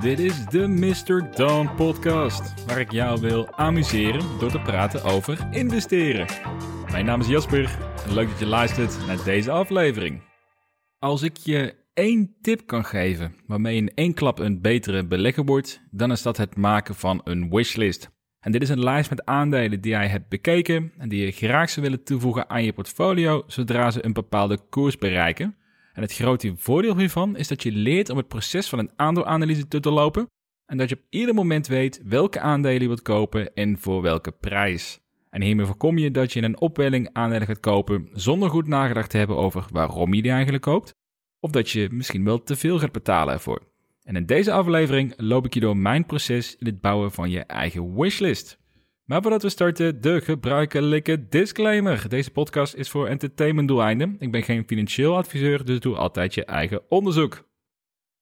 Dit is de Mr. Dawn podcast, waar ik jou wil amuseren door te praten over investeren. Mijn naam is Jasper en leuk dat je luistert naar deze aflevering. Als ik je één tip kan geven waarmee je in één klap een betere belegger wordt, dan is dat het maken van een wishlist. En dit is een lijst met aandelen die jij hebt bekeken en die je graag zou willen toevoegen aan je portfolio zodra ze een bepaalde koers bereiken. En het grote voordeel hiervan is dat je leert om het proces van een aandeelanalyse te doorlopen en dat je op ieder moment weet welke aandelen je wilt kopen en voor welke prijs. En hiermee voorkom je dat je in een opwelling aandelen gaat kopen zonder goed nagedacht te hebben over waarom je die eigenlijk koopt, of dat je misschien wel te veel gaat betalen ervoor. En in deze aflevering loop ik je door mijn proces in het bouwen van je eigen wishlist. Maar voordat we starten, de gebruikelijke disclaimer. Deze podcast is voor entertainmentdoeleinden. Ik ben geen financieel adviseur, dus doe altijd je eigen onderzoek.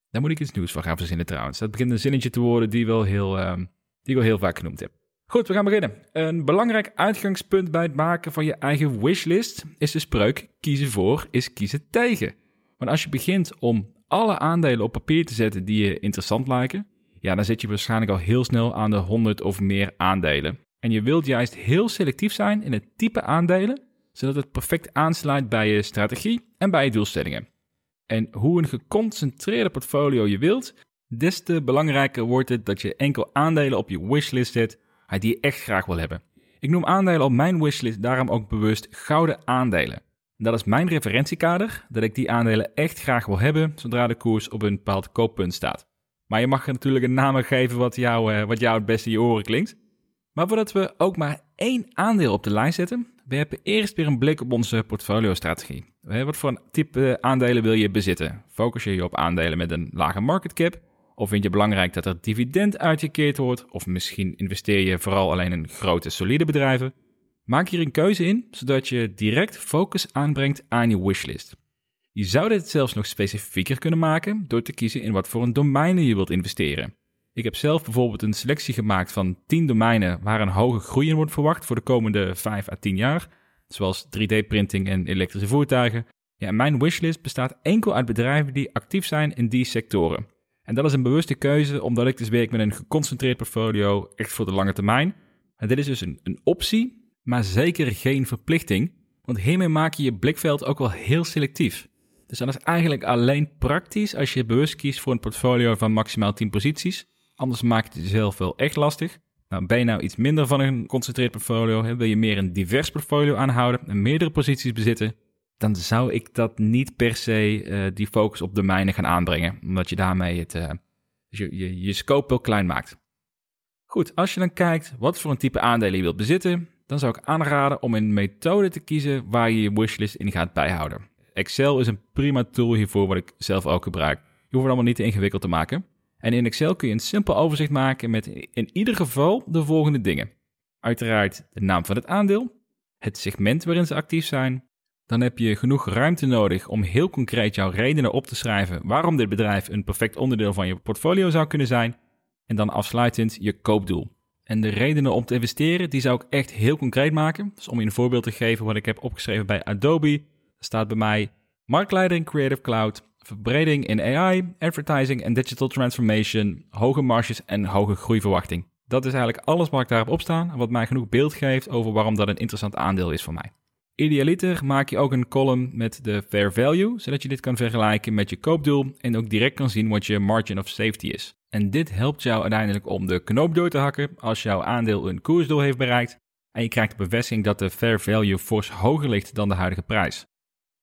Daar moet ik iets nieuws van gaan verzinnen trouwens. Dat begint een zinnetje te worden die, wel heel, uh, die ik wel heel vaak genoemd heb. Goed, we gaan beginnen. Een belangrijk uitgangspunt bij het maken van je eigen wishlist is de spreuk kiezen voor is kiezen tegen. Want als je begint om alle aandelen op papier te zetten die je interessant lijken, ja, dan zit je waarschijnlijk al heel snel aan de 100 of meer aandelen. En je wilt juist heel selectief zijn in het type aandelen, zodat het perfect aansluit bij je strategie en bij je doelstellingen. En hoe een geconcentreerde portfolio je wilt, des te belangrijker wordt het dat je enkel aandelen op je wishlist zet die je echt graag wil hebben. Ik noem aandelen op mijn wishlist daarom ook bewust gouden aandelen. Dat is mijn referentiekader, dat ik die aandelen echt graag wil hebben zodra de koers op een bepaald kooppunt staat. Maar je mag er natuurlijk een naam geven wat eh, wat jou het beste in je oren klinkt. Maar voordat we ook maar één aandeel op de lijst zetten, werpen eerst weer een blik op onze portfolio-strategie. Wat voor type aandelen wil je bezitten? Focus je je op aandelen met een lage market cap? Of vind je belangrijk dat er dividend uitgekeerd wordt? Of misschien investeer je vooral alleen in grote, solide bedrijven? Maak hier een keuze in, zodat je direct focus aanbrengt aan je wishlist. Je zou dit zelfs nog specifieker kunnen maken door te kiezen in wat voor een domeinen je wilt investeren. Ik heb zelf bijvoorbeeld een selectie gemaakt van 10 domeinen waar een hoge groei in wordt verwacht voor de komende 5 à 10 jaar, zoals 3D-printing en elektrische voertuigen. Ja, mijn wishlist bestaat enkel uit bedrijven die actief zijn in die sectoren. En dat is een bewuste keuze, omdat ik dus werk met een geconcentreerd portfolio, echt voor de lange termijn. En dit is dus een, een optie, maar zeker geen verplichting, want hiermee maak je je blikveld ook wel heel selectief. Dus dat is eigenlijk alleen praktisch als je bewust kiest voor een portfolio van maximaal 10 posities. Anders maakt het jezelf wel echt lastig. Nou, ben je nou iets minder van een geconcentreerd portfolio, wil je meer een divers portfolio aanhouden en meerdere posities bezitten, dan zou ik dat niet per se uh, die focus op domeinen gaan aanbrengen, omdat je daarmee het, uh, je, je, je scope wel klein maakt. Goed, als je dan kijkt wat voor een type aandelen je wilt bezitten, dan zou ik aanraden om een methode te kiezen waar je je wishlist in gaat bijhouden. Excel is een prima tool hiervoor, wat ik zelf ook gebruik. Je hoeft het allemaal niet te ingewikkeld te maken. En in Excel kun je een simpel overzicht maken met in ieder geval de volgende dingen. Uiteraard de naam van het aandeel, het segment waarin ze actief zijn. Dan heb je genoeg ruimte nodig om heel concreet jouw redenen op te schrijven waarom dit bedrijf een perfect onderdeel van je portfolio zou kunnen zijn. En dan afsluitend je koopdoel. En de redenen om te investeren, die zou ik echt heel concreet maken. Dus om je een voorbeeld te geven wat ik heb opgeschreven bij Adobe, staat bij mij marktleider in Creative Cloud, verbreding in AI, advertising en digital transformation, hoge marges en hoge groeiverwachting. Dat is eigenlijk alles wat ik daarop opstaan en wat mij genoeg beeld geeft over waarom dat een interessant aandeel is voor mij. Idealiter maak je ook een column met de fair value, zodat je dit kan vergelijken met je koopdoel en ook direct kan zien wat je margin of safety is. En dit helpt jou uiteindelijk om de knoop door te hakken als jouw aandeel een koersdoel heeft bereikt en je krijgt de bevestiging dat de fair value fors hoger ligt dan de huidige prijs.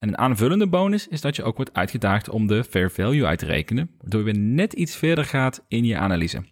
En een aanvullende bonus is dat je ook wordt uitgedaagd om de fair value uit te rekenen, waardoor je net iets verder gaat in je analyse.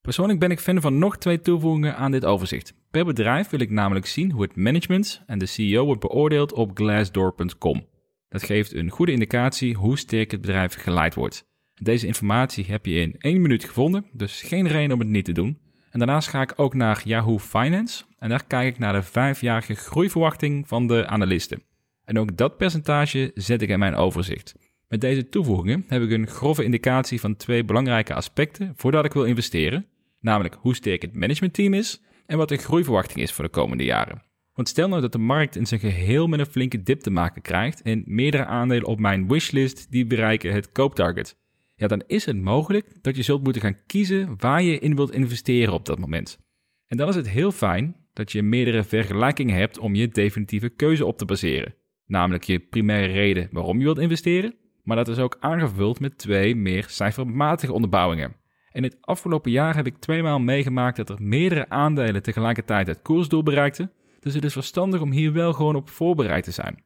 Persoonlijk ben ik fan van nog twee toevoegingen aan dit overzicht. Per bedrijf wil ik namelijk zien hoe het management en de CEO wordt beoordeeld op glassdoor.com. Dat geeft een goede indicatie hoe sterk het bedrijf geleid wordt. Deze informatie heb je in één minuut gevonden, dus geen reden om het niet te doen. En daarnaast ga ik ook naar Yahoo Finance en daar kijk ik naar de vijfjarige groeiverwachting van de analisten. En ook dat percentage zet ik in mijn overzicht. Met deze toevoegingen heb ik een grove indicatie van twee belangrijke aspecten voordat ik wil investeren, namelijk hoe sterk het managementteam is en wat de groeiverwachting is voor de komende jaren. Want stel nou dat de markt in zijn geheel met een flinke dip te maken krijgt en meerdere aandelen op mijn wishlist die bereiken het kooptarget. ja, dan is het mogelijk dat je zult moeten gaan kiezen waar je in wilt investeren op dat moment. En dan is het heel fijn dat je meerdere vergelijkingen hebt om je definitieve keuze op te baseren. Namelijk je primaire reden waarom je wilt investeren, maar dat is ook aangevuld met twee meer cijfermatige onderbouwingen. In het afgelopen jaar heb ik tweemaal meegemaakt dat er meerdere aandelen tegelijkertijd het koersdoel bereikten, dus het is verstandig om hier wel gewoon op voorbereid te zijn.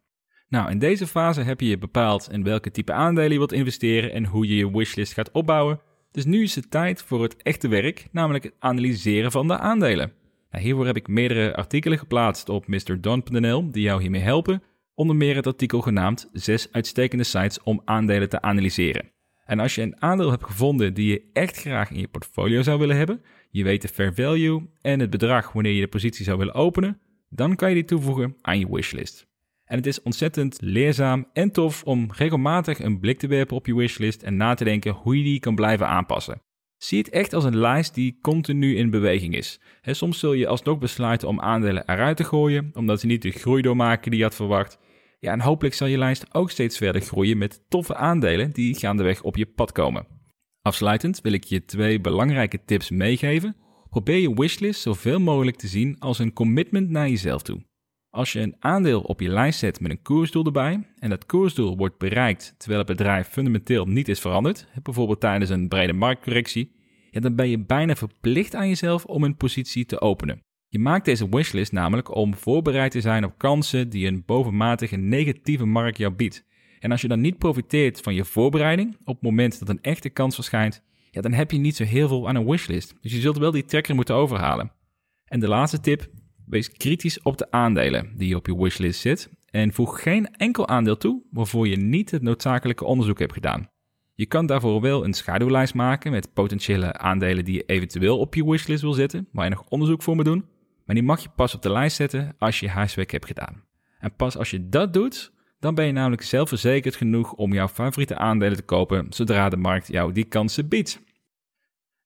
Nou, in deze fase heb je bepaald in welke type aandelen je wilt investeren en hoe je je wishlist gaat opbouwen. Dus nu is het tijd voor het echte werk, namelijk het analyseren van de aandelen. Nou, hiervoor heb ik meerdere artikelen geplaatst op mrdon.nl die jou hiermee helpen. Onder meer het artikel genaamd 6 uitstekende sites om aandelen te analyseren. En als je een aandeel hebt gevonden die je echt graag in je portfolio zou willen hebben, je weet de fair value en het bedrag wanneer je de positie zou willen openen, dan kan je die toevoegen aan je wishlist. En het is ontzettend leerzaam en tof om regelmatig een blik te werpen op je wishlist en na te denken hoe je die kan blijven aanpassen. Zie het echt als een lijst die continu in beweging is. soms zul je alsnog besluiten om aandelen eruit te gooien, omdat ze niet de groei doormaken die je had verwacht. Ja, en hopelijk zal je lijst ook steeds verder groeien met toffe aandelen die gaandeweg op je pad komen. Afsluitend wil ik je twee belangrijke tips meegeven. Probeer je wishlist zoveel mogelijk te zien als een commitment naar jezelf toe. Als je een aandeel op je lijst zet met een koersdoel erbij en dat koersdoel wordt bereikt terwijl het bedrijf fundamenteel niet is veranderd, bijvoorbeeld tijdens een brede marktcorrectie, ja, dan ben je bijna verplicht aan jezelf om een positie te openen. Je maakt deze wishlist namelijk om voorbereid te zijn op kansen die een bovenmatige negatieve markt jou biedt. En als je dan niet profiteert van je voorbereiding op het moment dat een echte kans verschijnt, ja, dan heb je niet zo heel veel aan een wishlist. Dus je zult wel die trekker moeten overhalen. En de laatste tip, wees kritisch op de aandelen die op je wishlist zit en voeg geen enkel aandeel toe waarvoor je niet het noodzakelijke onderzoek hebt gedaan. Je kan daarvoor wel een schaduwlijst maken met potentiële aandelen die je eventueel op je wishlist wil zetten, waar je nog onderzoek voor moet doen. Maar die mag je pas op de lijst zetten als je huiswerk hebt gedaan. En pas als je dat doet, dan ben je namelijk zelfverzekerd genoeg om jouw favoriete aandelen te kopen zodra de markt jou die kansen biedt.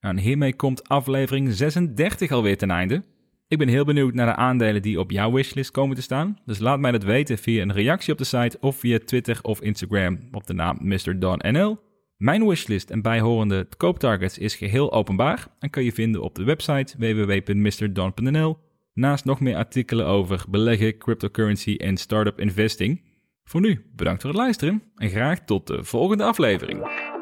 Nou, en hiermee komt aflevering 36 alweer ten einde. Ik ben heel benieuwd naar de aandelen die op jouw wishlist komen te staan. Dus laat mij dat weten via een reactie op de site of via Twitter of Instagram op de naam Mr. Don NL. Mijn wishlist en bijhorende kooptargets is geheel openbaar en kan je vinden op de website www.mrdon.nl. Naast nog meer artikelen over beleggen, cryptocurrency en startup investing. Voor nu, bedankt voor het luisteren en graag tot de volgende aflevering.